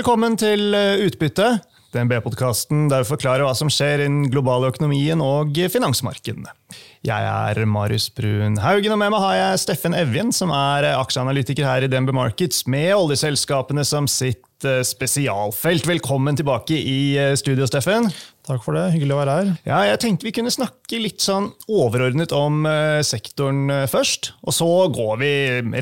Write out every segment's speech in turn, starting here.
Velkommen til eh, Utbytte, DNB-podkasten der vi forklarer hva som skjer i den globale økonomien og finansmarkedene. Jeg er Marius Brun Haugen, og med meg har jeg Steffen Evjen, som er aksjeanalytiker her i DNB Markets, med oljeselskapene som sitt eh, spesialfelt. Velkommen tilbake i eh, studio, Steffen. Takk for det. Hyggelig å være her. Ja, jeg tenkte vi kunne snakke litt sånn overordnet om uh, sektoren uh, først. Og så går vi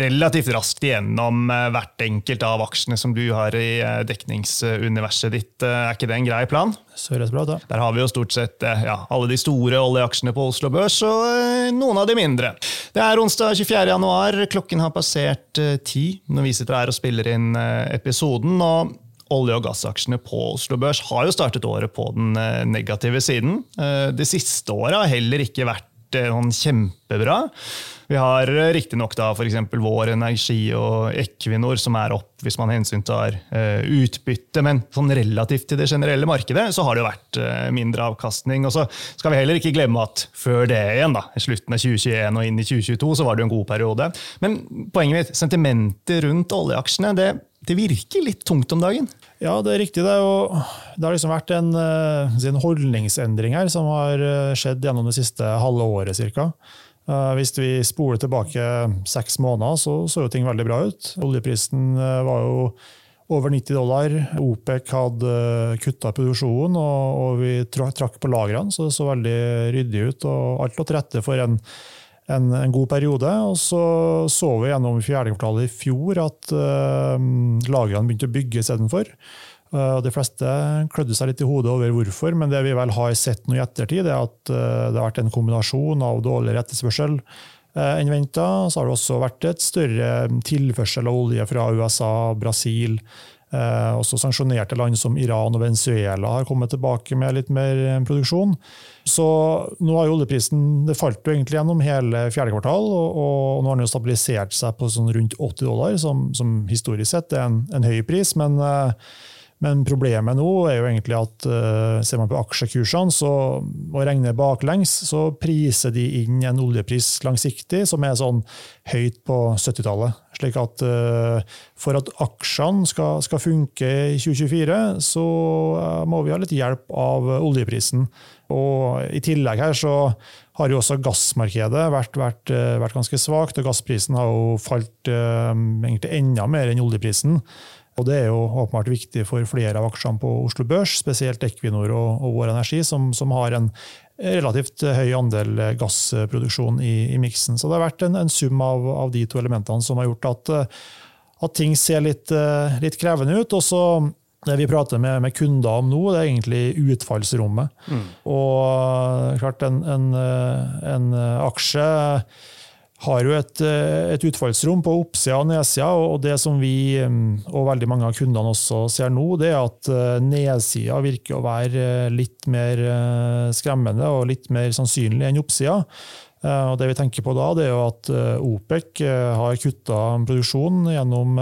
relativt raskt igjennom uh, hvert enkelt av aksjene som du har i dekningsuniverset ditt. er ikke det en grei plan? Søres bra, da. Der har vi jo stort sett ja, alle de store oljeaksjene på Oslo Børs, og noen av de mindre. Det er onsdag 24. januar. Klokken har passert ti når vi sitter her og spiller inn episoden. og olje- og gassaksjene på Oslo Børs har jo startet året på den eh, negative siden. Eh, det siste året har heller ikke vært eh, sånn kjempebra. Vi har riktignok f.eks. Vår Energi og Equinor som er opp hvis man hensyntar utbytte, men sånn relativt til det generelle markedet så har det jo vært mindre avkastning. Og så skal vi heller ikke glemme at før det igjen, da, slutten av 2021 og inn i 2022, så var det jo en god periode. Men poenget mitt, sentimentet rundt oljeaksjene det det virker litt tungt om dagen? Ja, det er riktig. Det, det har liksom vært en, eh, en, holdningsendring her som har eh, skjedd gjennom det siste halve året ca. Eh, hvis vi spoler tilbake seks måneder, så så jo ting veldig bra ut. Oljeprisen var jo over 90 dollar. OPEC hadde kutta produksjonen, og, vi trakk på lagrene, så det så veldig ryddig ut. og Alt lå til rette for en en, en, god periode. Og så så vi gjennom fjerde kvartal i fjor at uh, lagrene begynte å bygge istedenfor. Uh, de fleste klødde seg litt i hodet over hvorfor, men det vi vel har sett nå i ettertid, er at uh, det har vært en kombinasjon av dårligere etterspørsel uh, enn venta. Så har det også vært et større tilførsel av olje fra USA, Brasil, Eh, også sanksjonerte land som Iran og Venezuela har kommet tilbake med litt mer eh, produksjon. Så nå har jo oljeprisen det falt jo egentlig gjennom hele fjerde kvartal, og, og nå har den jo stabilisert seg på sånn rundt 80 dollar, som, som historisk sett er en, en høy pris. men eh, men problemet nå er jo egentlig at uh, ser man på aksjekursene så, og regner baklengs, så priser de inn en oljepris langsiktig som er sånn høyt på 70-tallet. Slik at uh, for at aksjene skal, skal, funke i 2024, så uh, må vi ha litt hjelp av oljeprisen. Og I tillegg her så har jo også gassmarkedet vært, vært, vært ganske svakt, og gassprisen har jo falt egentlig enda mer enn oljeprisen. Og Det er jo åpenbart viktig for flere av aksjene på Oslo Børs, spesielt Equinor og, og Vår Energi, som, som, har en relativt høy andel gassproduksjon i, i miksen. Så det har vært en, en sum av, av, de to elementene som har gjort at, at ting ser litt, litt, krevende ut. Og så det vi prater med, med, kunder om nå, det er egentlig utfallsrommet. Mm. Og klart, en, en, en aksje har jo et, eh, et, utfallsrom på oppsida og nedsida. Og det som vi mm, og veldig mange av kundene også ser nå, det er at eh, nedsida virker å være eh, litt mer skremmende og litt mer sannsynlig enn oppsida. Og det vi tenker på da, det er jo at OPEC har kutta produksjonen gjennom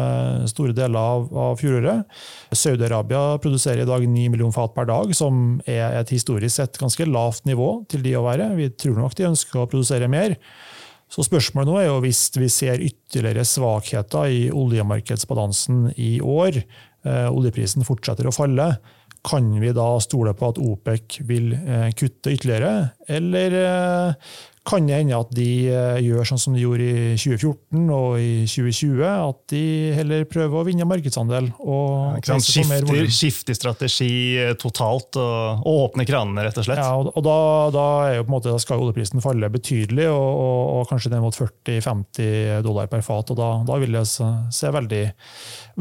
store deler av, av fjoråret. Saudi-Arabia produserer i dag 9 millioner fat per dag, som er et historisk sett ganske lavt nivå til de å være. Vi tror nok de ønsker å produsere mer. Så spørsmålet nå er jo hvis vi ser ytterligere svakheter i oljemarkedsbalansen i år, eh, oljeprisen fortsetter å falle, kan vi da stole på at OPEC vil eh, kutte ytterligere, eller eh, kan det hende at de eh, gjør sånn som de gjorde i 2014 og i 2020, at de heller prøver å vinne markedsandel. og ja, skifter, skifter, strategi eh, totalt og, og åpner kranene, rett og slett? Ja, og, da, da, måte, da, skal oljeprisen falle betydelig, og, og, og kanskje ned mot 40-50 dollar per fat. og Da, da vil det se veldig,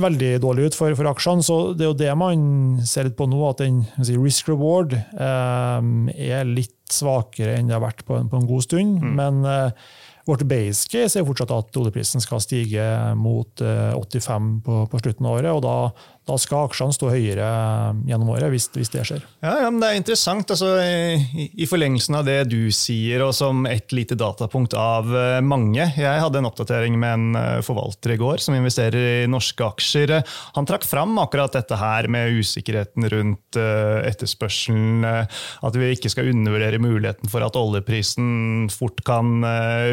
veldig dårlig ut for, for, aksjene. så Det er jo det man ser litt på nå, at den si, risk reward eh, er litt svakere enn det har vært på en, på en god stund. Mm. Men uh, vårt base case er fortsatt at oljeprisen skal stige mot uh, eh, 85 på, på, slutten av året. og da da skal aksjene stå høyere gjennom året, hvis, hvis det skjer. Ja, ja, men Det er interessant. Altså, i, i, forlengelsen av det du sier, og som et lite datapunkt av uh, mange. Jeg hadde en oppdatering med en uh, forvalter i går som investerer i norske aksjer. Han trakk fram akkurat dette her med usikkerheten rundt etterspørselen. at vi ikke skal undervurdere muligheten for at oljeprisen fort kan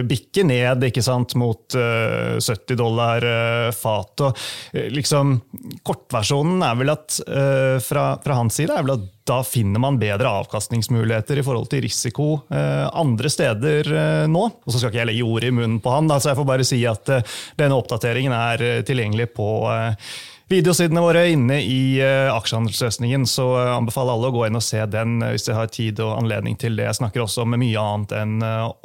bikke ned ikke sant, mot 70 dollar fatet. Liksom, spekulasjonen er vel at uh, fra, fra, hans side er vel at da finner man bedre avkastningsmuligheter i forhold til risiko uh, andre steder uh, nå. Og så skal ikke jeg legge ord i munnen på han, da, så jeg får bare si at denne oppdateringen er tilgjengelig på videosidene våre inne i uh, aksjehandelsløsningen, så uh, anbefaler alle å gå inn og se den uh, hvis de har tid og anledning til det. Jeg snakker også om mye annet enn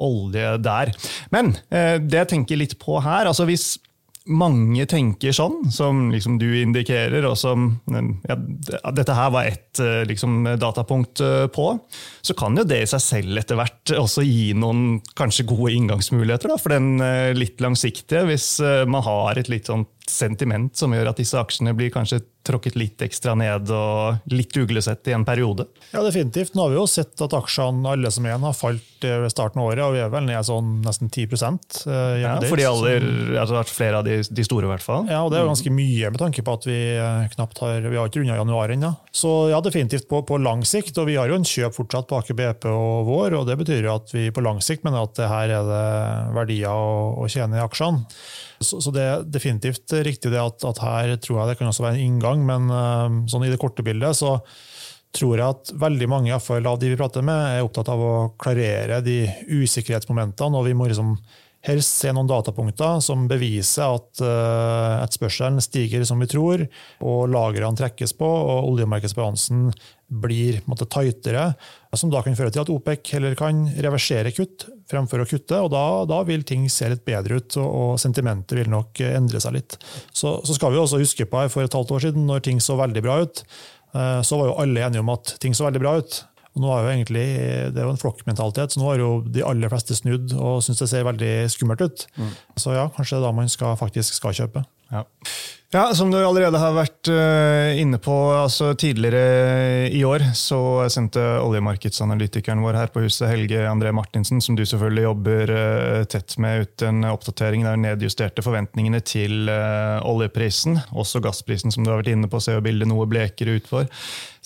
olje der. Men det jeg tenker litt på her, altså hvis mange tenker sånn, som liksom du indikerer, og som ja, dette her var ett liksom, datapunkt på, så kan jo det i seg selv etter hvert også gi noen kanskje gode inngangsmuligheter da, for den litt langsiktige, hvis man har et litt sånn sentiment som gjør at disse aksjene blir kanskje tråkket litt ekstra ned og litt uglesett i en periode? Ja, definitivt. Nå har vi jo sett at aksjene alle som igjen har falt eh, ved starten av året, og vi er vel ned sånn nesten 10 eh, Ja, for de aller, altså flere av de, de, store, i hvert fall. Ja, og det er jo ganske mye med tanke på at vi eh, knapt har vi har ikke runda januar ennå. Så ja, definitivt på, på, lang sikt. Og vi har jo en kjøp fortsatt på Aker BP og vår, og det betyr jo at vi på lang sikt mener at det her er det verdier å, å tjene i aksjene. Så, så, det er definitivt riktig det at, at, her tror jeg det kan også være en inngang, men uh, sånn i det korte bildet så tror jeg at veldig mange av de vi prater med, er opptatt av å klarere de usikkerhetsmomentene. og vi må liksom helst se noen datapunkter som beviser at uh, etterspørselen stiger som vi tror, og lagrene trekkes på, og oljemarkedsbalansen blir måtte, tightere, som da kan føre til at OPEC heller kan reversere kutt fremfor å kutte. og Da, da vil ting se litt bedre ut, og, og, sentimentet vil nok endre seg litt. Så, så skal vi også huske på her for et halvt år siden, når ting så veldig bra ut, uh, så var jo alle enige om at ting så veldig bra ut. Og nå er jo egentlig, Det er jo en flokkmentalitet, så nå har jo de aller fleste snudd og syns det ser veldig skummelt ut. Mm. Så ja, kanskje det er da man skal, faktisk skal kjøpe. Ja. Ja, Som du allerede har vært uh, inne på, altså tidligere i år så sendte oljemarkedsanalytikeren vår her på huset, Helge André Martinsen, som du selvfølgelig jobber uh, tett med, ut en oppdatering der nedjusterte forventningene til uh, oljeprisen. Også gassprisen, som du har vært inne på, ser jo bildet noe blekere ut for.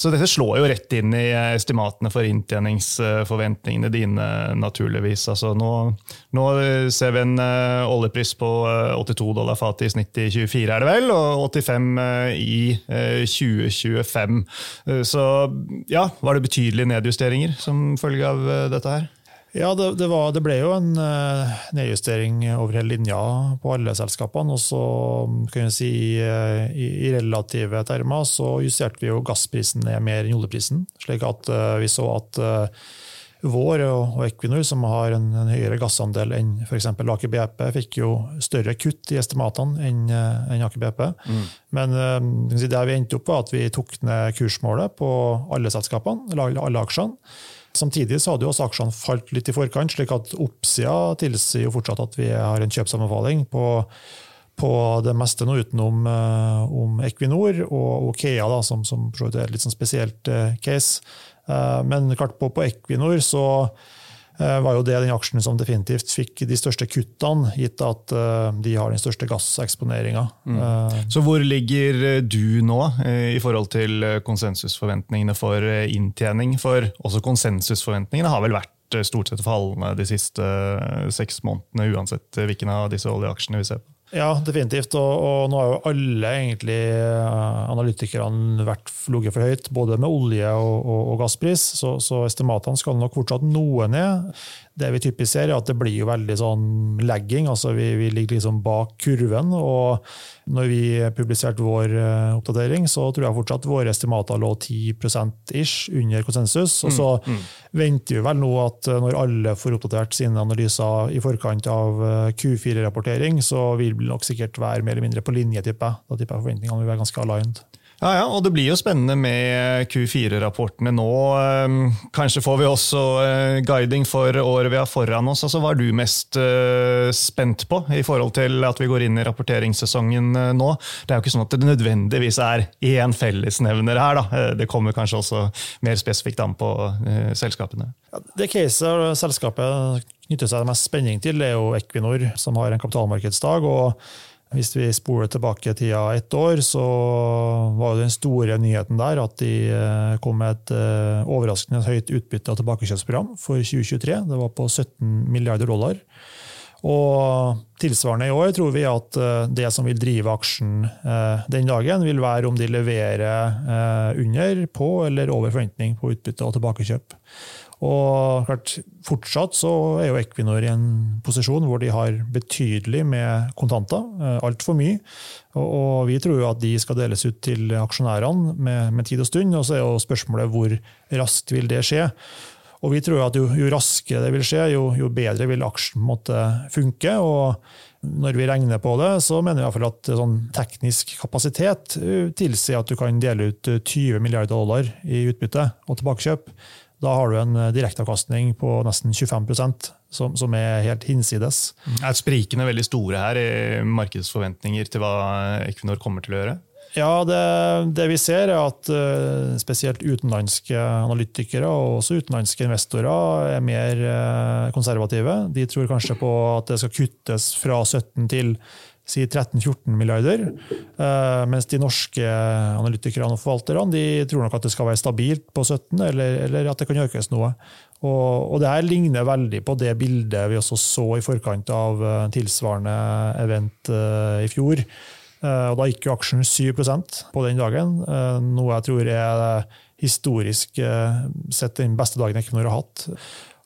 Så dette slår jo rett inn i estimatene for inntjeningsforventningene dine, naturligvis. Altså nå, nå ser vi en oljepris på 82 dollar fatet i snitt i 24, er det vel? Og 85 eh, i 2025. Eh, eh, så ja, var det betydelige nedjusteringer som følge av dette her? Ja, det, det, var, det, ble jo en nedjustering over hele linja på alle selskapene. Og så kan vi si i, i relative termer så justerte vi jo gassprisen ned mer enn oljeprisen. Slik at vi så at vår og Equinor, som har en, en høyere gassandel enn f.eks. Aker BP, fikk jo større kutt i estimatene enn eh, en Aker BP. Mm. Men um, det vi endte opp var at vi tok ned kursmålet på alle selskapene, alle aksjene. Samtidig så hadde jo også aksjene falt litt i forkant, slik at oppsida tilsier jo fortsatt at vi har en kjøpsanbefaling på, på det meste nå utenom om Equinor og Okea, da, som, som er et litt sånn spesielt case. Eh, men klart på, på Equinor så eh, var jo det den aksjen som definitivt fikk de største kuttene, gitt at eh, de har den største gasseksponeringa. Mm. Så hvor ligger du nå i forhold til konsensusforventningene for inntjening? For også konsensusforventningene har vel vært stort sett fallende de siste seks månedene, uansett hvilken av disse oljeaksjene vi ser på? Ja, definitivt. Og, og, nå har jo alle egentlig eh, analytikerne vært ligget for høyt, både med olje og, og, og gasspris, så, så, estimatene skal nok fortsatt noe ned. Det vi typisk ser, er at det blir jo veldig sånn lagging. altså Vi, vi ligger liksom bak kurven. og når vi publiserte vår eh, oppdatering, så tror jeg fortsatt våre estimater lå 10% ish under konsensus. Og så mm, mm. venter vi vel nå at eh, når alle får oppdatert sine analyser i forkant av eh, Q4-rapportering, så vil vi nok sikkert være mer eller mindre på linje, tipper jeg. Da tipper jeg forventningene vil være ganske aligned. Ja, ja, og Det blir jo spennende med Q4-rapportene nå. Ehm, kanskje får vi også eh, guiding for året vi har foran oss. Altså, hva er du mest eh, spent på i forhold til at vi går inn i rapporteringssesongen eh, nå? Det er jo ikke sånn at det nødvendigvis er én fellesnevner her. Da. Det kommer kanskje også mer spesifikt an på selskapene. Ja, det caset selskapet knytter seg mest spenning til, er jo Equinor, som har en kapitalmarkedsdag. og hvis vi spoler tilbake tida ett år, så var den store nyheten der at de eh, kom med et eh, overraskende høyt utbytte av tilbakekjøpsprogram for 2023. Det var på 17 milliarder dollar. Og tilsvarende i år tror vi at eh, det som vil drive aksjen den dagen, vil være om de leverer under, på eller over forventning på utbytte og tilbakekjøp. Og klart, Fortsatt så er jo Equinor i en posisjon hvor de har betydelig med kontanter. Altfor mye. Og, vi tror jo at de skal deles ut til aksjonærene med, med tid og stund. Og så er jo spørsmålet hvor raskt vil det skje. Og vi tror at jo, jo raskere det vil skje, jo, jo bedre vil aksjen måtte funke. og når vi regner på det, så mener vi i hvert fall at sånn teknisk kapasitet eh, tilsier at du kan dele ut 20 eh, milliarder dollar i utbytte og tilbakekjøp. Da har du en eh, direkteavkastning på nesten 25% som, som er helt hinsides. Er sprikene veldig store her i markedsforventninger til hva Equinor kommer til å gjøre? Ja, det, det, vi ser er at uh, spesielt utenlandske analytikere og også utenlandske investorer er mer uh, konservative. De tror kanskje på at det skal kuttes fra 17 til si 13-14 milliarder. Uh, mens de norske analytikerne og forvalterne de tror nok at det skal være stabilt på 17, eller, eller at det kan økes noe. Og, og det her ligner veldig på det bildet vi også så i forkant av tilsvarende event i fjor Eh, og da gikk jo aksjen 7% på den dagen, eh, noe jeg tror er historisk eh, sett den beste dagen Equinor har hatt.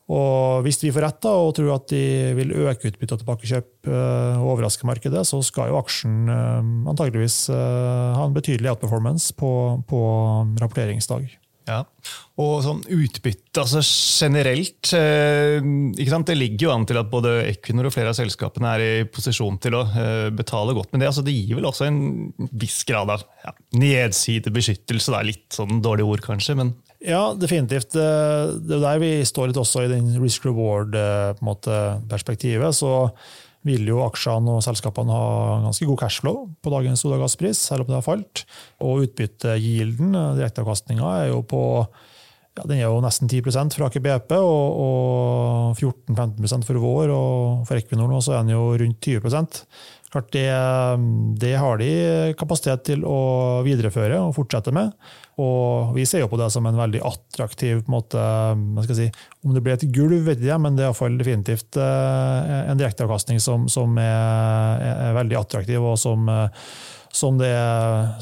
Og Hvis vi får rett da, og tror at de vil øke utbytte og tilbakekjøp og overraske markedet, så skal jo aksjen antageligvis ha en betydelig outperformance på, på rapporteringsdag. Ja, og sånn utbytte altså generelt eh, Det ligger jo an til at både Equinor og flere av selskapene er i posisjon til å eh, betale godt. Men det, altså, det, gir vel også en viss grad av ja, nedsidebeskyttelse. Er litt sånn dårlig ord, kanskje. men ja, definitivt. Eh, det er der vi står litt også i den risk reward-perspektivet. Eh, så vil jo aksjene og selskapene ha ganske god cashflow på dagens olje- og gasspris, selv om det har falt. Og utbyttegilden, direkteavkastninga, er jo på ja, den er jo nesten 10 fra Aker BP, og, og 14-15% for vår. Og for Equinor nå så er den jo rundt 20% Klart det, det, har de kapasitet til å videreføre og fortsette med. Og vi ser jo på det som en veldig attraktiv måte si, Om det blir et gulv, vet jeg, men det er iallfall definitivt eh, en direkteavkastning som, som er, er, veldig attraktiv, og som, som, det,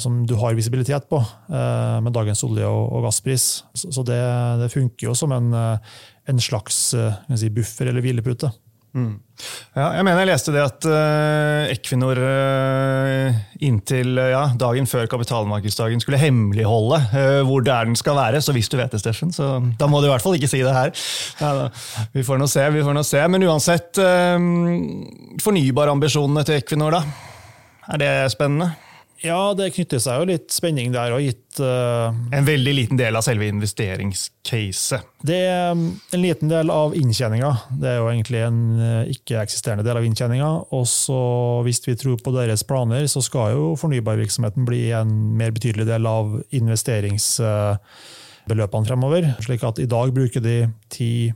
som, du har visibilitet på eh, med dagens olje- og, gasspris. Så det, det funker jo som en, en slags si, buffer eller hvilepute. Mm. Ja, jeg mener jeg leste det at uh, Equinor uh, inntil uh, ja, dagen før kapitalmarkedsdagen skulle hemmeligholde hvor det er den skal være. Så hvis du vet det, Steffen, så da må du i hvert fall ikke si det her. Ja, vi får nå se, vi får nå se. Men uansett, fornybarambisjonene til Equinor, da? Er det spennende? Ja, det knytter seg jo litt spenning der. og gitt... Uh, en veldig liten del av selve investeringscaset? Det er um, en liten del av inntjeninga. Det er jo egentlig en uh, ikke-eksisterende del av inntjeninga. Og så hvis vi tror på deres planer, så skal jo fornybarvirksomheten bli en mer betydelig del av investeringsbeløpene fremover. Slik at i dag bruker de 10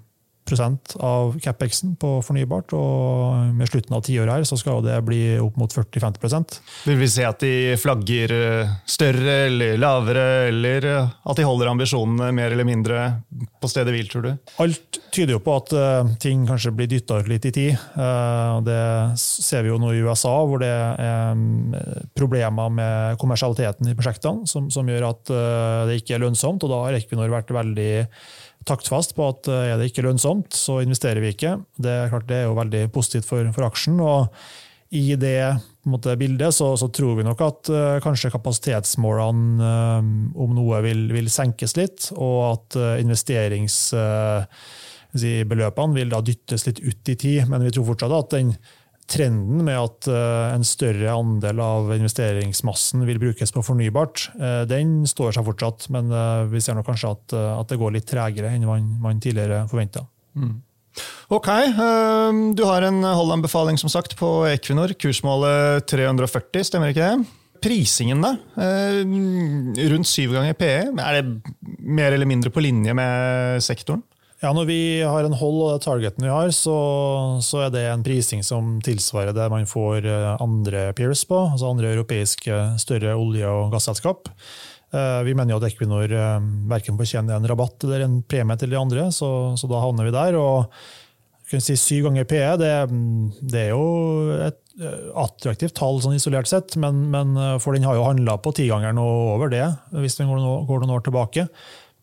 av CapEx-en på fornybart. Og med slutten av tiåret her så skal det bli opp mot 40-50% Vil vi se at de flagger eh, større eller lavere, eller eh, at de holder ambisjonene mer eller mindre på stedet hvil, tror du? Alt tyder jo på at uh, ting kanskje blir dytta litt i tid. Uh, det ser vi jo nå i USA, hvor det er um, problemer med kommersialiteten i prosjektene som, som gjør at uh, det ikke er lønnsomt. og Da har Equinor vært veldig taktfast på at eh, er det ikke lønnsomt, så investerer vi ikke. Det er klart det er jo veldig positivt for, for aksjen. og i det måte, bildet så, så, tror vi nok at uh, kanskje kapasitetsmålene um, om noe vil, vil, senkes litt, og at uh, investeringsbeløpene vil da dyttes litt ut i tid. Men vi tror fortsatt at den trenden med at eh, en større andel av investeringsmassen vil brukes på fornybart, eh, den står seg fortsatt. Men eh, vi ser nok kanskje at, at det går litt tregere enn man, man tidligere forventa. Mm. Ok, du har en holdanbefaling som sagt på Equinor. Kursmålet 340, stemmer ikke det? Prisingen, da? Rundt syv ganger PE. Er det mer eller mindre på linje med sektoren? Ja, Når vi har en hold og det targeten vi har, så, så, er det en prising som tilsvarer det man får eh, andre peers på, altså andre europeiske større olje- og gasselskap. Eh, vi mener jo at Equinor eh, verken fortjener en rabatt eller en premie til de andre, så, så da havner vi der. og kan si syv ganger PE, det, det, er jo et attraktivt tall sånn isolert sett, men, men for den har jo handla på tigangeren og over det, hvis den går noen år tilbake.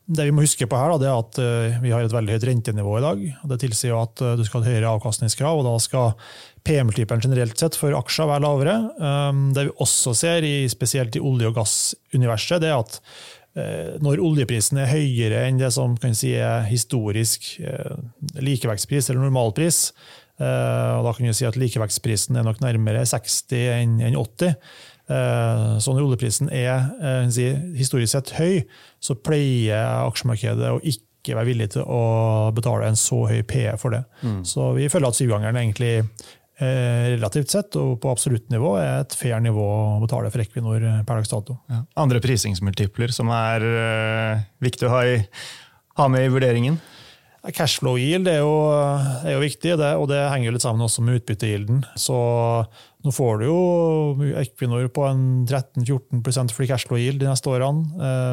Det vi må huske på her, da, det er at vi har et veldig høyt rentenivå i dag. Det tilsier at du skal ha et høyere avkastningskrav, og da skal PM-typen generelt sett for aksjer være lavere. Det vi også ser, spesielt i olje- og gassuniverset, det er at Eh, når oljeprisen er høyere enn det som si er historisk eh, likevektspris eller normalpris, eh, og da kan vi si at likevektprisen er nok nærmere 60 enn 80, så når oljeprisen er si, historisk sett høy, så pleier aksjemarkedet å ikke være villig til å betale en så høy PE for det. Mm. Så vi føler at syvgangeren egentlig Eh, relativt sett, og på absolutt nivå, er et fair nivå å betale for Equinor eh, per dags dato. Ja. Andre prisingsmultipler som er viktig å ha, i, ha, med i vurderingen? Cashflow yield er jo, er jo viktig, det, og det henger jo litt sammen også med utbyttegilden. Så nå får du jo Equinor på en 13-14 free cash flow yield de neste årene.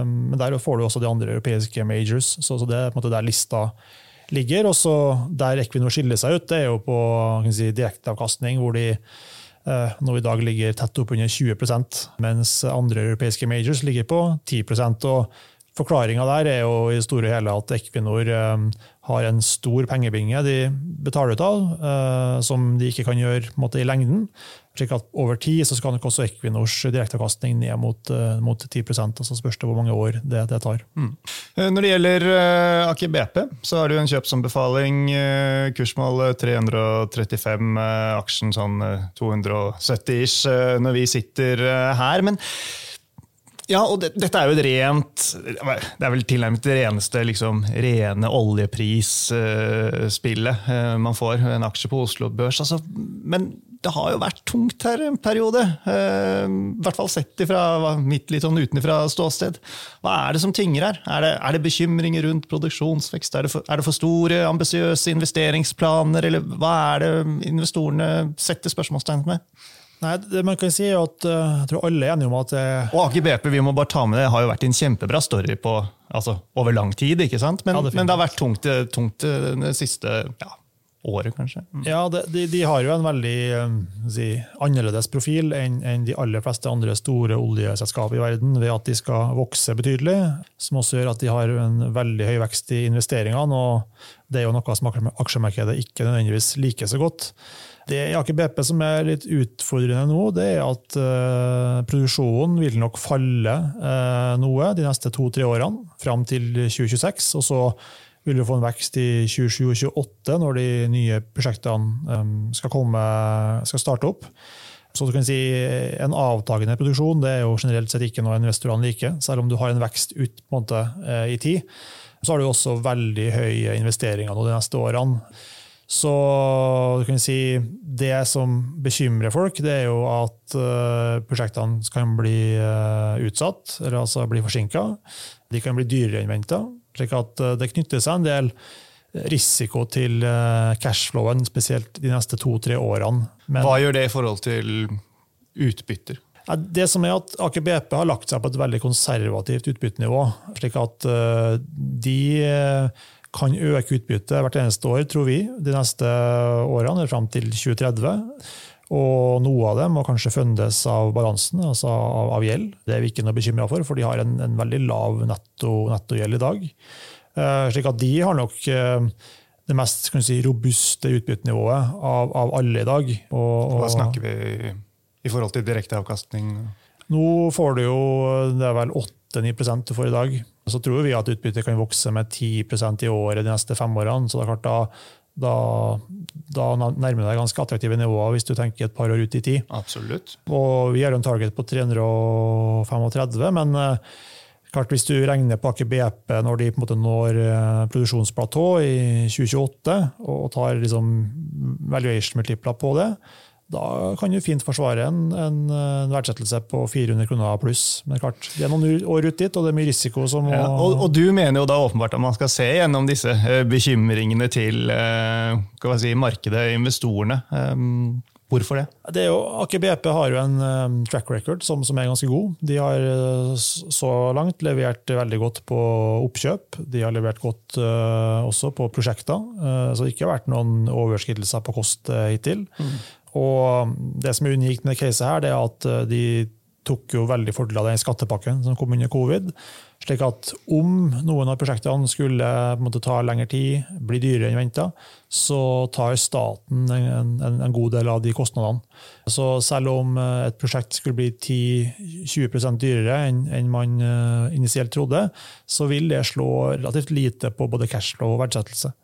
Men der får du også de andre europeiske majors, så det er på en måte der lista ligger. Og så Der Equinor skiller seg ut, det er jo på si, direkteavkastning, hvor de eh, nå i dag ligger tett oppunder 20% mens andre europeiske majors ligger på 10% og Forklaringa der er jo i store hele at Equinor eh, har en stor pengebinge de betaler ut av, eh, som de ikke kan gjøre måte, i lengden slik at Over tid så skal nok også Equinors direkteavkastning ned mot, uh, mot 10 og Så spørs det hvor mange år det, det tar. Mm. Eh, når det gjelder Aker BP, så har du en kjøpsanbefaling. Kursmål 335, uh, aksjen sånn 270-ish når vi sitter her. men ja, og det, dette er jo et rent Det er vel tilnærmet det reneste liksom, rene oljeprisspillet uh, man får. En aksje på Oslo Børs. Altså, men det har jo vært tungt her en periode. Uh, I hvert fall sett fra mitt litt sånn utenfra ståsted. Hva er det som tynger her? Er det, er det bekymringer rundt produksjonsvekst? Er det for, er det for store, ambisiøse investeringsplaner? Eller hva er det investorene setter spørsmålstegn med? Nei, det man kan si er at uh, jeg tror alle er enige om at det... Og Aker BP vi må bare ta med det, har jo vært en kjempebra story på, altså, over lang tid. ikke sant? Men, ja, det, men det har vært tungt, tungt det siste ja, året, kanskje. Mm. Ja, de, de, de, har jo en veldig si, annerledes profil enn, en de aller fleste andre store oljeselskap i verden, ved at de skal vokse betydelig. Som også gjør at de har en veldig høy vekst i investeringene. og Det er jo noe som aksjemarkedet ikke nødvendigvis liker så godt. Det i Aker BP som er litt utfordrende nå, det er at uh, produksjonen vil nok falle uh, noe de neste to-tre årene, fram til 2026. og så vil du få en vekst i 2027 og 2028 når de nye prosjektene um, skal, komme, skal starte opp. Så du kan si En avtagende produksjon det er jo generelt sett ikke noe investorene liker. Selv om du har en vekst ut på en måte, i tid, så har du også veldig høye investeringer nå de neste årene. Så kan si det som bekymrer folk, det er jo at uh, prosjektene kan bli uh, utsatt, eller altså bli forsinka. De kan bli dyrere enn venta slik at eh, det knytter seg en del risiko til eh, cashflowen, spesielt de neste to-tre årene. Men, Hva gjør det i forhold til utbytter? Det som er at Aker BP har lagt seg på et veldig konservativt utbyttenivå. slik at eh, de kan øke utbyttet hvert eneste år, tror vi, de neste årene, fram til 2030. Og noe av det må kanskje fundes av balansen, altså av, av, gjeld. Det er vi ikke noe bekymra for, for de har en, en veldig lav nettogjeld netto i dag. Uh, slik at de har nok det mest si, robuste utbyttenivået av, av, alle i dag. Og, og, Hva snakker vi i forhold til direkte avkastning? Nå får du jo det er vel 8-9 du får i dag. Så tror vi at utbyttet kan vokse med 10% i året de neste fem årene. så det er klart da da, da nærmer du deg ganske attraktive nivåer hvis du tenker et par år ut i tid. Absolutt. Og vi har en target på 335, men eh, klart hvis du regner på Aker BP når de på en måte når eh, produksjonsplatå i 2028, og tar liksom valuation multipler på det, da kan du fint forsvare en, en, en, verdsettelse på 400 kroner pluss. Men klart, det er noen år ut dit, og det er mye risiko. som må... Ja, og, og, du mener jo da åpenbart at man skal se gjennom disse uh, bekymringene til uh, si, markedet, investorene. Um, Hvorfor det? det jo, Aker BP har jo en um, track record som, som, er ganske god. De har uh, så langt levert veldig godt på oppkjøp. De har levert godt også på prosjekter. Så det ikke har vært noen overskridelser på kost hittil. Mm. Og det som er unikt med det her, det er at de tok jo veldig fordel av den skattepakken som kom under covid. Slik at om noen av prosjektene skulle måte, ta lengre tid, bli dyrere enn venta, så tar staten en, en, en, god del av de kostnadene. Så selv om eh, et prosjekt skulle bli 10-20% dyrere enn, enn man eh, initielt trodde, så vil det slå relativt lite på både cashflow og verdsettelse.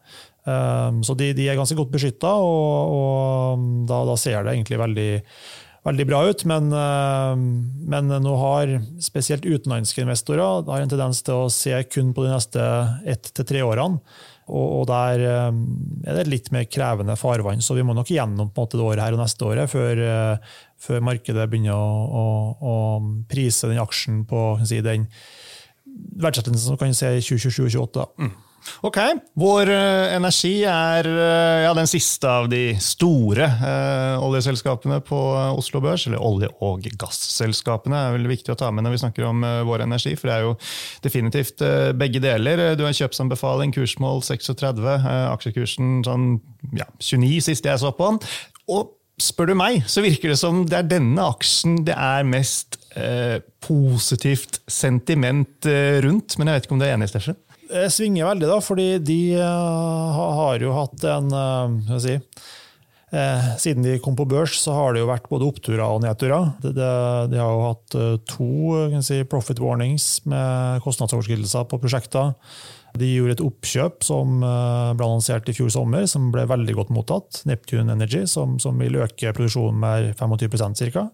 Um, så de, de, er ganske godt beskytta, og, og da, da ser det egentlig veldig veldig bra ut. Men, eh, men, nå har spesielt utenlandske investorer har en tendens til å se kun på de neste ett til tre årene. Og, der eh, er det litt mer krevende farvann, så vi må nok gjennom måte det året her og neste året før, eh, før markedet begynner å, å, å, prise den aksjen på si, den verdsettelsen som kan se i 2027-2028. Mm. Ok. Vår uh, energi er uh, ja, den siste av de store eh, oljeselskapene på Oslo Børs. Eller olje- og gasselskapene er vel viktig å ta med når vi snakker om vår energi. For det er jo definitivt begge deler. Du har kjøpsanbefaling, kursmål 36, aksjekursen sånn ja, 29 sist jeg så på den. Og spør du meg, så virker det som det er denne aksjen det er mest positivt sentiment rundt. Men jeg vet ikke om du er enig, Steffen? Det svinger veldig, da, fordi de uh, har jo hatt en uh, si, uh, Siden de kom på børs, så har det jo vært både oppturer og nedturer. De, de, har jo hatt to si, profit warnings med kostnadsoverskridelser på prosjekter. De gjorde et oppkjøp som ble annonsert i fjor sommer, som ble veldig godt mottatt. Neptune Energy, som, som vil øke produksjonen med 25% ca.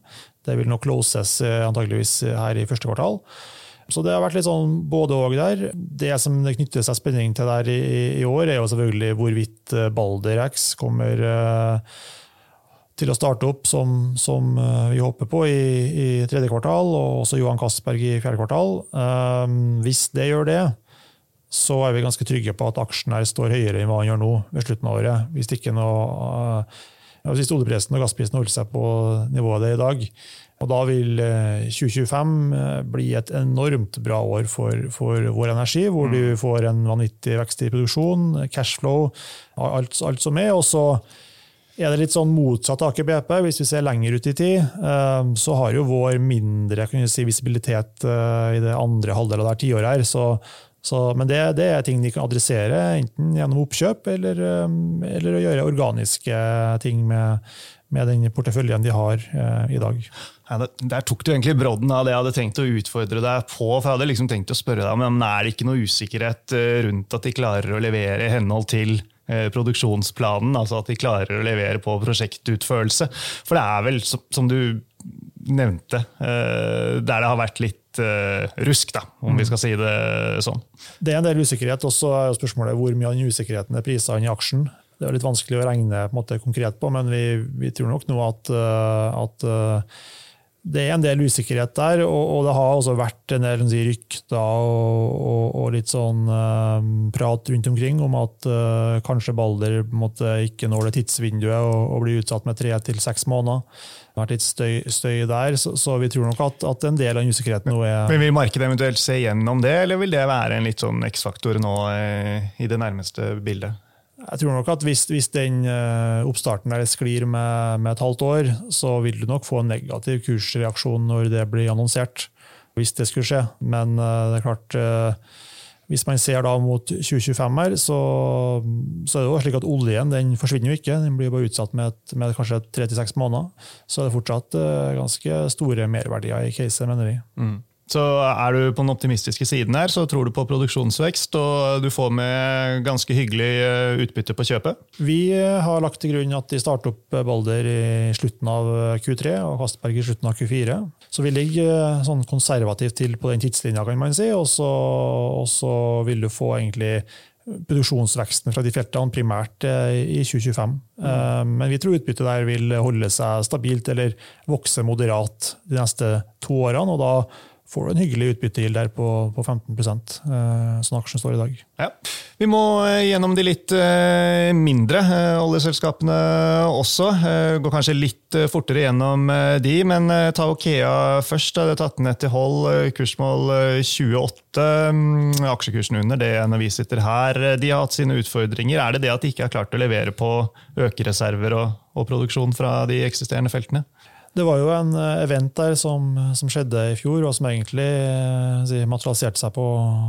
Det vil nok closes antageligvis her i første kvartal. Så det har vært litt sånn både og der. Det som det knytter seg spenning til der i, i år, er jo selvfølgelig hvorvidt eh, Balder X kommer uh, til å starte opp som, som uh, vi håper på i, i, tredje kvartal, og også Johan Castberg i fjerde kvartal. Hvis det gjør det, så er vi ganske trygge på at aksjen her står høyere enn hva han gjør nå ved slutten av året. Hvis ikke noe hvis oljeprisen og gassprisen holder seg på nivået det er i dag, og da vil 2025 eh, eh, bli et enormt bra år for, for vår energi, hvor mm. du får en vanvittig vekst i produksjon, cashflow, alt, alt som er. Og så er det litt sånn motsatt Aker BP. Hvis vi ser lenger ut i tid, eh, så har jo vår mindre si, visibilitet i det andre halvdelen av det tiåret her. Så, så, men det, det, er ting de kan adressere, enten gjennom oppkjøp eller, eller å gjøre organiske ting med, med den porteføljen de har i dag. Ja, der tok du egentlig brodden av det jeg hadde tenkt å utfordre deg på. for Jeg hadde liksom tenkt å spørre deg, men Er det ikke noe usikkerhet eh, rundt at de klarer å levere i henhold til eh, produksjonsplanen? Altså at de klarer å levere på prosjektutførelse? For det er vel, som du nevnte, eh, der det har vært litt rusk, da, om vi skal si det sånn. Det er en del usikkerhet. Også er spørsmålet hvor mye av den usikkerheten er prisa inn i aksjen. Det er litt vanskelig å regne på måte, konkret på, men vi, vi, tror nok nå at, at det er en del usikkerhet der, og, og det har også vært en del si, rykter og, og, og, litt sånn uh, prat rundt omkring om at uh, kanskje Balder måtte ikke når det tidsvinduet og, blir utsatt med tre til seks måneder. Det har vært litt støy, støy der, så, så, vi tror nok at, at, en del av usikkerheten nå er Men Vil markedet eventuelt se gjennom det, eller vil det være en litt sånn X-faktor nå eh, i det nærmeste bildet? Jeg tror nok at hvis, hvis den eh, oppstarten der sklir med, med, et halvt år, så vil du nok få en negativ kursreaksjon når det blir annonsert. Hvis det skulle skje. Men eh, det er klart eh, hvis man ser da mot 2025 her, så, så, er det jo slik at oljen den forsvinner jo ikke. Den blir bare utsatt med, et, med kanskje tre til seks måneder. Så er det fortsatt ganske store merverdier i caset, mener vi. Mm. Så er du på den optimistiske siden her, så tror du på produksjonsvekst, og du får med ganske hyggelig eh, utbytte på kjøpet? Vi eh, har lagt til grunn at de starter opp Balder i slutten av Q3 og Kastberg i slutten av Q4. Så vi ligger eh, sånn konservativt til på den tidslinja, kan man si, og så, og så vil du få egentlig produksjonsveksten fra de feltene primært i 2025. Mm. Men vi tror utbyttet der vil holde seg stabilt eller vokse moderat de neste to årene. og da får du en hyggelig utbyttegild der på, på 15 eh, sånn aksjen står i dag. Ja. Vi må gjennom de litt mindre oljeselskapene også. Går kanskje litt fortere gjennom de, men ta Okea først. Det er tatt ned til hold, kursmål 28. Mm, aksjekursen under det når vi sitter her. De har hatt sine utfordringer. Er det det at de ikke har klart å levere på økereserver og, og produksjon fra de eksisterende feltene? Det var jo en eh, event der som, som skjedde i fjor, og som egentlig si, materialiserte seg på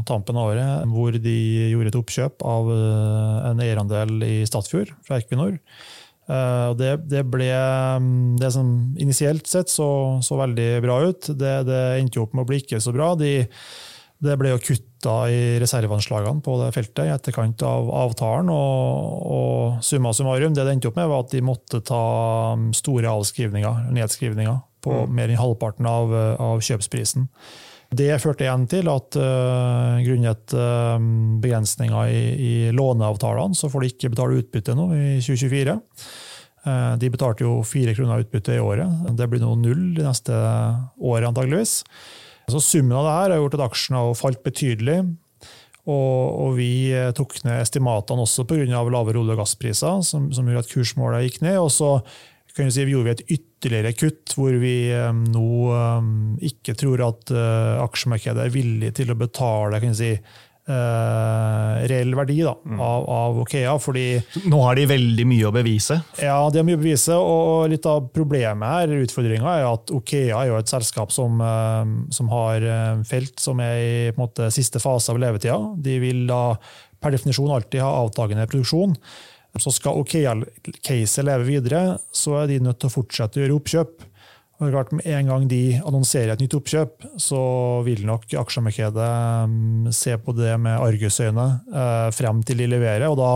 tampen av året, hvor de gjorde et oppkjøp av eh, en eierandel i Statfjord fra Equinor. Det, det, ble mm, det som initielt sett så, så veldig bra ut. Det, det endte opp med å bli ikke så bra. De, det ble jo kutta i reserveanslagene på det feltet i etterkant av avtalen. Og, og summa summarum, det det endte opp med, var at de måtte ta store avskrivninger, nedskrivninger på mm. mer enn halvparten av, av, kjøpsprisen. Det førte igjen til at uh, grunnet uh, begrensninger i, i, låneavtalene, så får de ikke betale utbytte nå i 2024. Uh, de betalte jo fire kroner utbytte i året. Det blir nå null de neste året, antageligvis. Så Summen av det her har gjort at aksjene har falt betydelig. Og, og vi eh, tok ned estimatene også pga. lavere olje- og gasspriser, som, som, gjorde at kursmålet gikk ned. Og så si, vi gjorde vi et ytterligere kutt, hvor vi um, nå um, ikke tror at uh, aksjemarkedet er villig til å betale kan si, Uh, reell verdi da, mm. av, av, Okea. fordi... Nå har de veldig mye å bevise? Ja, de har mye å bevise. og Litt av problemet her, utfordringa, er at Okea er jo et selskap som, uh, som har uh, felt som er i måte, siste fase av levetida. De vil da per definisjon alltid ha avtagende produksjon. Så skal Okea-caset leve videre, så er de nødt til å fortsette å gjøre oppkjøp. Og klart, Med en gang de annonserer et nytt oppkjøp, så vil nok aksjemarkedet mm, se på det med argusøyne eh, frem til de leverer. og da,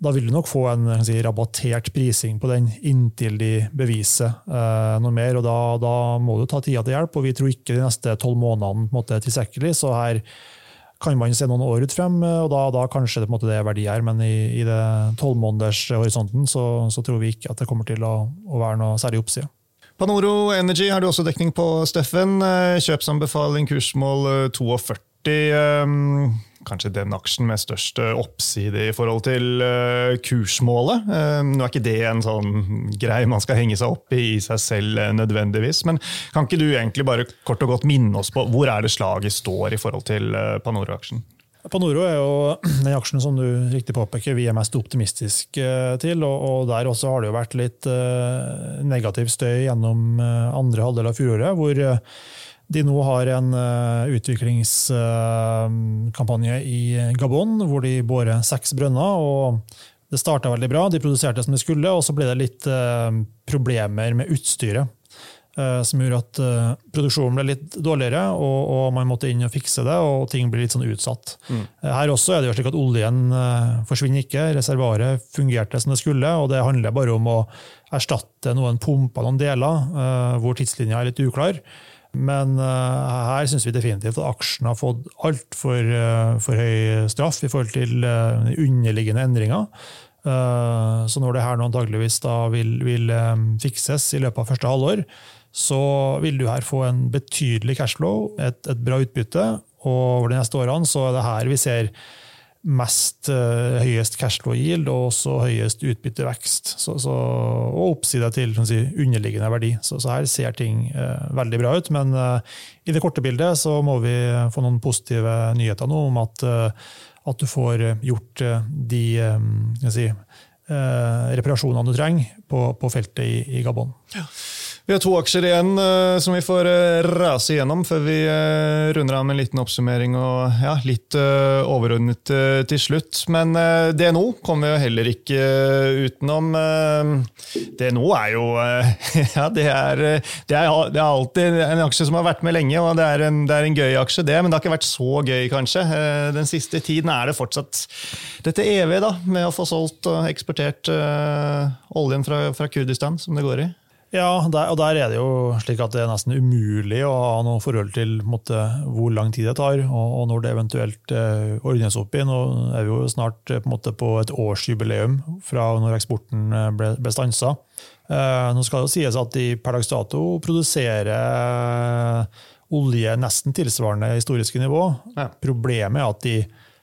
da vil du nok få en si, rabattert prising på den inntil de beviser eh, noe mer. og da, da, må du ta tida til hjelp, og vi tror ikke de neste tolv månedene på en måte, er tilstrekkelig. Så her kan man se noen år ut frem, og da, da kanskje det, måte, det er verdi her. Men i, i det tolvmånedershorisonten så, så tror vi ikke at det kommer til å, å være noe særlig oppside. Panoro Energy har du også dekning på, Steffen. Eh, kjøpsanbefaling kursmål 42. Eh, ehm, kanskje den aksjen med størst oppside i forhold til eh, kursmålet. Nå er ikke det en sånn grei man skal henge seg opp i i seg selv nødvendigvis, men kan ikke du egentlig bare kort og godt minne oss på hvor er det slaget står i forhold til Panoro-aksjen? Panoro er jo den aksjen som du riktig påpeker vi er mest optimistiske eh, til. og Der også har det jo vært litt eh, negativ støy gjennom eh, andre halvdel av fjoråret. hvor de nå har en utviklingskampanje i Gabon hvor de borer seks brønner. og Det starta veldig bra, de produserte som de skulle, og så ble det litt problemer med utstyret. Eh, som gjorde at uh, produksjonen ble litt dårligere, og, og, man måtte inn og fikse det, og ting ble litt sånn utsatt. Mm. Uh, her også er det jo slik at oljen uh, forsvinner ikke, reservoaret fungerte som det skulle, og det handler bare om å erstatte noen pumper, noen deler, hvor tidslinja er litt uklar. Men her syns vi definitivt at aksjen har fått altfor for høy straff i forhold til underliggende endringer. Så når det her nå antageligvis da vil, vil fikses i løpet av første halvår, så vil du her få en betydelig cashflow, et, et bra utbytte. Og over de neste årene så er det her vi ser mest uh, høyest cashflow-yield og også høyest utbyttevekst. Så, så, og oppside til si, underliggende verdi. Så, så, her ser ting uh, veldig bra ut. Men uh, i det korte bildet så må vi få noen positive nyheter nå om at, at du får gjort de um, si, reparasjonene du trenger på, på feltet i, i Gabon. Ja. Vi har to aksjer igjen uh, som vi får uh, rase igjennom før vi uh, runder av med en liten oppsummering og ja, litt overordnet til slutt. Men DNO kommer vi jo heller ikke utenom. DNO er jo Ja, det er, det, er, det er, alltid en aksje som har vært med lenge, og det er, en, det er en gøy aksje, det. Men det har ikke vært så gøy, kanskje. Den siste tiden er det fortsatt dette evige da, med å få solgt og eksportert oljen fra, fra Kurdistan, som det går i. Ja, der, og der er det jo slik at det er nesten umulig å ha noe forhold til måte, hvor lang tid det tar, og, og når det eventuelt eh, ordnes opp i. Nå er vi jo snart eh, på, måte, på et årsjubileum fra når eksporten eh, ble, ble stansa. Eh, nå skal det jo sies at de per dags dato produserer olje nesten tilsvarende historiske nivå. Ja. Problemet er at de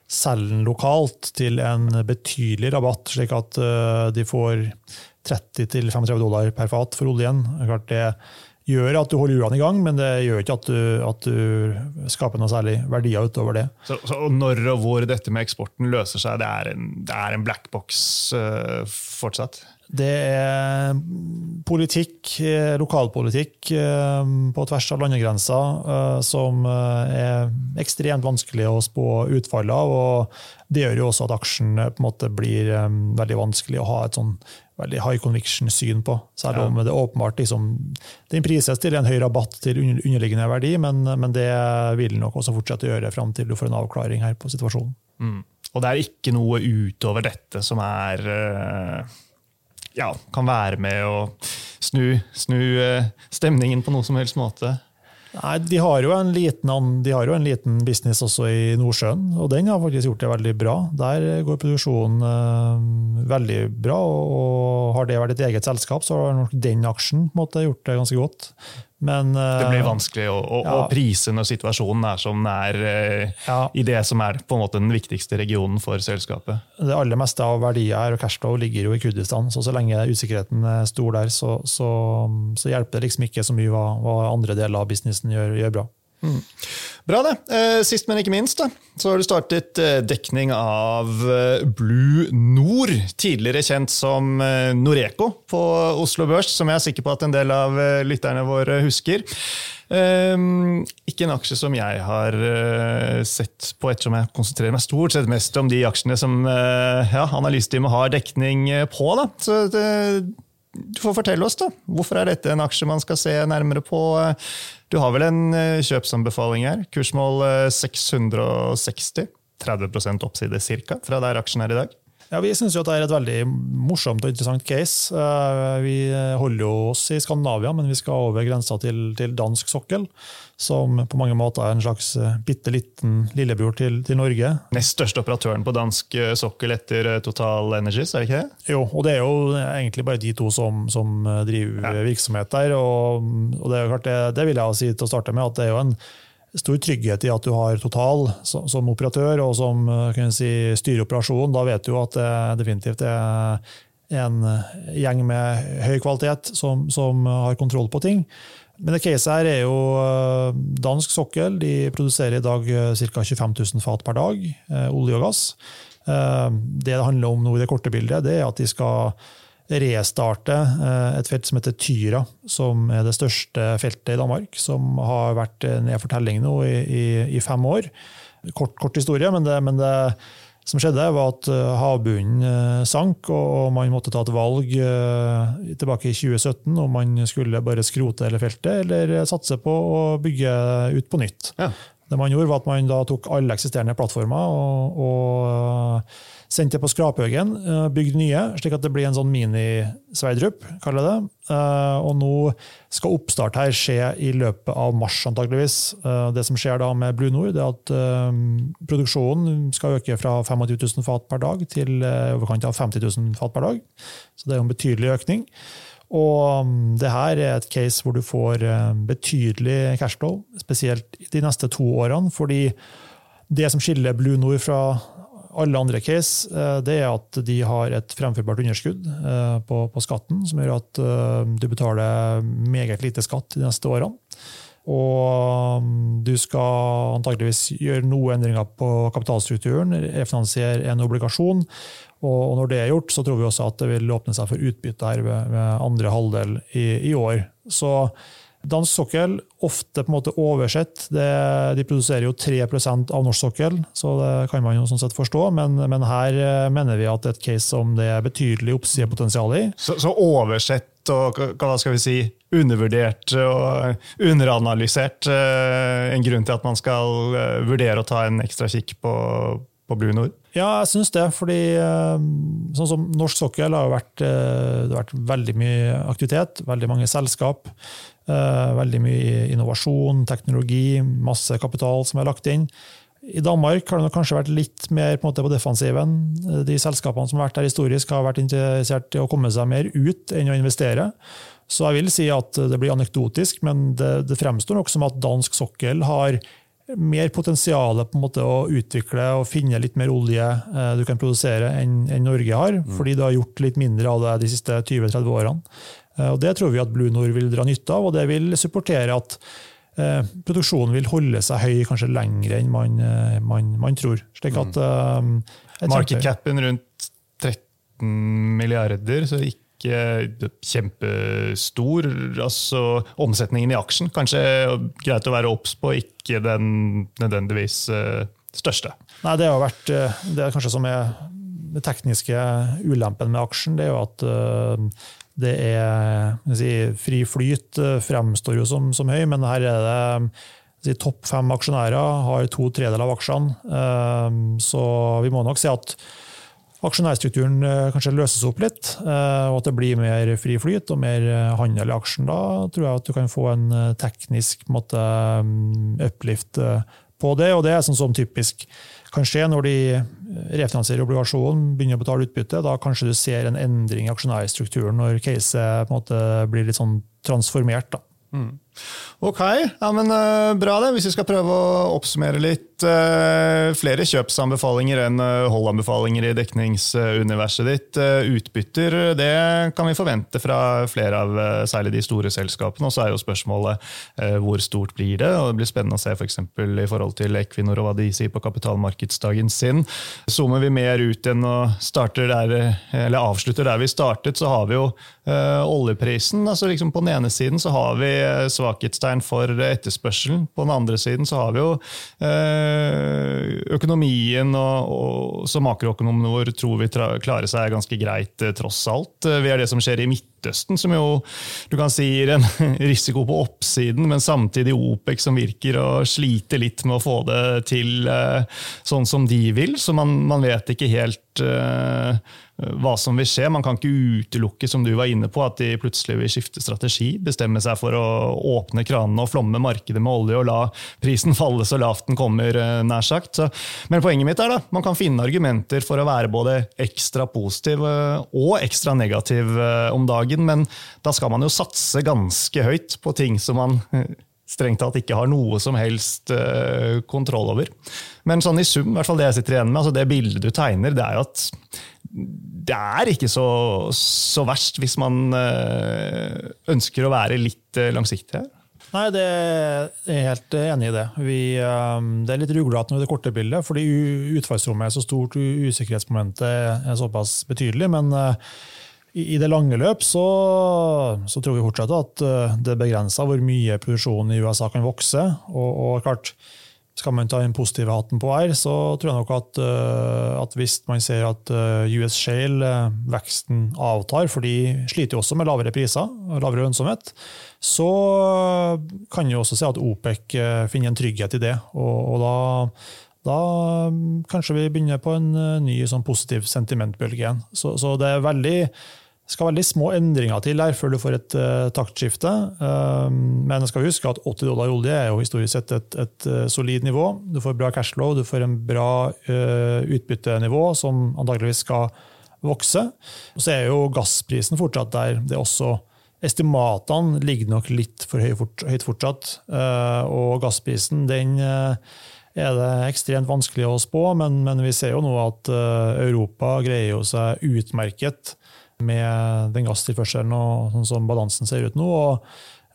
selger den lokalt til en betydelig rabatt, slik at eh, de får 30-35 dollar per fat for oljen. Det gjør at du holder hjulene i gang, men det gjør ikke at du, at du skaper noe særlig verdier utover det. Så, så når og hvor dette med eksporten løser seg, det er en, det er en black box uh, fortsatt? Det er politikk, eh, lokalpolitikk eh, på tvers av landegrenser som er ekstremt vanskelig å spå utfallet av. og Det gjør jo også at aksjen på en måte blir veldig vanskelig å ha et sånn veldig high conviction-syn på. Selv om det åpenbart liksom, Den prises til en høy rabatt til underliggende verdi, men, men det vil nok også fortsette å gjøre fram til du får en avklaring her på situasjonen. Mm. Og det er ikke noe utover dette som er eh, ja, kan være med å snu, snu eh, stemningen på noe som helst måte? Nei, de har, en liten, de har jo en liten business også i Nordsjøen, og den har faktisk gjort det veldig bra. Der går produksjonen eh, veldig bra, og, og har det vært et eget selskap, så har nok den aksjen måte, gjort det ganske godt. Men, det blir vanskelig å, å, ja. å, prise når situasjonen er som den er eh, ja. i det som er på en måte den viktigste regionen for selskapet. Det aller meste av verdier og cashflow ligger jo i Kurdistan, så så lenge usikkerheten er stor der, så, så, så hjelper det liksom ikke så mye hva, hva andre deler av businessen gjør, gjør bra. Mm. Bra, det. Eh, sist, men ikke minst, da, så har du startet eh, dekning av eh, Blue Nord, tidligere kjent som Noreco på Oslo Børs, som jeg er sikker på at en del av lytterne våre husker. Ikke en aksje som jeg har sett på, ettersom jeg konsentrerer meg stort sett mest om de aksjene som ja, analyseteamet har dekning på. Da. Så det, du får fortelle oss, da. Hvorfor er dette en aksje man skal se nærmere på? Du har vel en eh, kjøpsanbefaling her. Kursmål 660. Eh, 30% oppside ca. fra der aksjen er i dag. Ja, Vi syns det er et veldig morsomt og interessant case. Eh, vi holder jo oss i Skandinavia, men vi skal over grensa til, til dansk sokkel. Som på mange måter er en slags eh, bitte liten lillebror til, til, Norge. Nest største operatøren på dansk eh, sokkel etter Total Energies, er det ikke det? Jo, og det er jo egentlig bare de to som, som driver ja. virksomhet der. Og, og det, det, det, vil jeg si til å starte med, at det er jo en stor trygghet i at du har Total som operatør og som si, styrer. Da vet du at det definitivt er en gjeng med høy kvalitet som, som har kontroll på ting. Men det caset her er jo eh, dansk sokkel. De produserer i dag ca. 25 000 fat per dag, eh, olje og gass. Eh, det det handler om nå i det korte bildet, det er at de skal restarte et felt som heter Tyra, som er det største feltet i Danmark. Som har vært ned for telling nå i, i, i, fem år. Kort, kort historie, men det, men det som skjedde, var at havbunnen sank, og man måtte ta et valg tilbake i 2017 om man skulle bare skrote hele feltet eller satse på å bygge ut på nytt. Ja. Det man gjorde, var at man da tok alle eksisterende plattformer og, og sendte på skraphaugen, bygde bygd nye, slik at det blir en sånn mini-Sverdrup, kaller jeg det. Eh, og nå skal oppstart her skje i løpet av mars, antageligvis. Eh, det som skjer da med Blue Nord, er at produksjonen skal øke fra 25 000 fat per dag til overkant av 50 000 fat per dag. Så det er jo en betydelig økning. Og mm, det her er et case hvor du får betydelig cashflow, spesielt de neste to årene. fordi det som skiller Blue Nord fra alle andre case eh, det er at de har et fremførbart underskudd eh, på, på skatten, som gjør at eh, du betaler meget lite skatt de neste årene. Og mm, du skal antageligvis gjøre noen endringer på kapitalstrukturen, refinansiere en obligasjon. Og når det er gjort, så tror vi også at det vil åpne seg for utbytte her ved, ved andre halvdel i, i år. Så Dansk sokkel, ofte på en måte oversett. Det, de produserer jo 3% av norsk sokkel, så det kan man jo sånn sett forstå. Men, men, her eh, mener vi at det er et case som det er betydelig oppsidepotensial i. Så, så oversett og hva skal vi si, undervurdert og underanalysert eh, en grunn til at man skal eh, vurdere å ta en ekstra kikk på, på Blue Nord? Ja, jeg syns det. fordi sånn som norsk sokkel har vært, det har vært veldig mye aktivitet, veldig mange selskap. Eh, veldig mye innovasjon, teknologi, masse kapital som er lagt inn. I Danmark har det kanskje vært litt mer på, på, defensiven. De selskapene som har vært der historisk, har vært interessert i å komme seg mer ut enn å investere. Så jeg vil si at det blir anekdotisk, men det, det fremstår nok som at dansk sokkel har mer potensial på en måte å utvikle og finne litt mer olje eh, du kan produsere enn, enn Norge har, mm. fordi du har gjort litt mindre av det de siste 20-30 årene. Eh, og Det tror vi at Blue Nord vil dra nytte av, og det vil supportere at eh, produksjonen vil holde seg høy kanskje lenger enn man, eh, man, man tror. Slik at, mm. eh, Market capen rundt 13 milliarder, så ikke ikke kjempestor. altså Omsetningen i aksjen kanskje greit å være obs på, ikke den nødvendigvis uh, største. Nei, Det har vært, eh, det er kanskje som er den tekniske ulempen med aksjen, det er jo at det er si, Fri flyt fremstår jo som, som høy, men her er det si, topp fem aksjonærer har to tredeler av aksjene. Så vi må nok si at aksjonærstrukturen eh, kanskje løses opp litt, eh, og at det blir mer fri flyt og mer eh, handel i aksjen, da tror jeg at du kan få en teknisk måte, mm, uplift på det. Og det er sånn som typisk kan skje når de refinansierer obligasjonen, begynner å betale utbytte. Da kanskje du ser en endring i aksjonærstrukturen når caset blir litt sånn transformert. da. Mm. Ok, ja, men uh, bra det. Hvis vi skal prøve å oppsummere litt. Uh, flere kjøpsanbefalinger enn uh, holdanbefalinger i dekningsuniverset ditt. utbytter, det kan vi forvente fra flere av særlig de store selskapene. Og så er jo spørsmålet hvor stort blir det? og Det blir spennende å se for i forhold til Equinor og hva de sier på kapitalmarkedsdagen sin. Zoomer vi mer ut enn og starter der, eller avslutter der vi startet, så har vi jo oljeprisen. altså liksom På den ene siden så har vi svar svakhetstegn for etterspørselen. På den andre siden så har vi jo eh, økonomien, og, og så makroøkonomene våre tror vi klarer seg ganske greit eh, tross alt. Eh, vi har det som skjer i Midtøsten, som jo du kan si gir en risiko på oppsiden, men samtidig OPEC som virker å slite litt med å få det til sånn som de vil. Så man, man vet ikke helt hva som vil skje. Man kan ikke utelukke som du var inne på, at de plutselig vil skifte strategi. Bestemme seg for å åpne kranene og flomme markedet med olje og la prisen falle så lavt den kommer, uh, nær sagt. Så, men poenget mitt er da, man kan finne argumenter for å være både ekstra positiv uh, og ekstra negativ om dagen, men da skal man jo satse ganske høyt på ting som man strengt tatt ikke har noe som helst kontroll over. Men sånn i sum, i hvert fall det jeg sitter igjen med, altså det bildet du tegner, det er jo at det er ikke så, så, verst hvis man eh, ønsker å være litt eh, langsiktig her. Nei, det er jeg helt enig i det. Vi, eh, det er litt ruglete med det korte bildet, fordi utfallsrommet er så stort, usikkerhetsmomentet er såpass betydelig. Men i det lange løp så, så tror vi fortsatt at det er begrensa hvor mye produksjonen i USA kan vokse. og, og klart, skal man ta den positive hatten på her, så tror jeg nok at, eh, at hvis man ser at eh, US Shale, eh, veksten avtar, for de sliter jo også med lavere priser og lavere lønnsomhet, så kan vi også se at OPEC finner en trygghet i det. Og, og da, da, kanskje vi begynner på en ny sånn positiv sentimentbølge igjen. Så, så det veldig skal veldig små endringer til her før du får et uh, taktskifte. Um, men jeg skal huske at 80 dollar olje er jo historisk sett et, et uh, solid nivå. Du får bra cashflow, du får en bra uh, utbyttenivå som antageligvis skal vokse. Og så er jo gassprisen fortsatt der. Det er også Estimatene ligger nok litt for høyt fortsatt. Og gassprisen den er det ekstremt vanskelig å spå, men, men vi ser jo nå at Europa greier jo seg utmerket med den gasstilførselen og sånn som balansen ser ut nå. og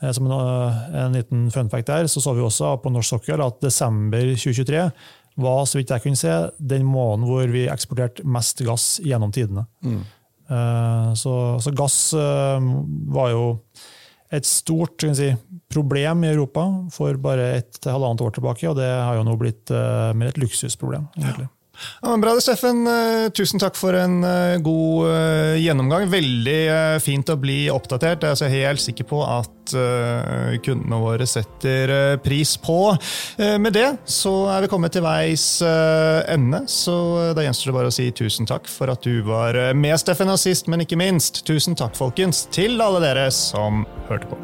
eh, som en, eh, en liten fun fact der, så så vi også på norsk sokkel at desember 2023 var så vidt jeg kunne se, den måneden hvor vi eksporterte mest gass gjennom tidene. Mm. Eh, så, så, gass var jo et stort si, problem i Europa for bare et halvannet år tilbake, og det har jo nå blitt mer et luksusproblem. egentlig. Ja, bra det, Steffen. Eh, tusen takk for en eh, god eh, gjennomgang. Veldig fint å bli oppdatert. Jeg er helt sikker på at kundene våre setter pris på. Med det så er vi kommet til veis ende, så da gjenstår det bare å si tusen takk for at du var med, Steffen, og sist, men ikke minst, tusen takk, folkens, til alle dere som hørte på.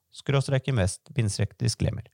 skråstrek invest disclaimer.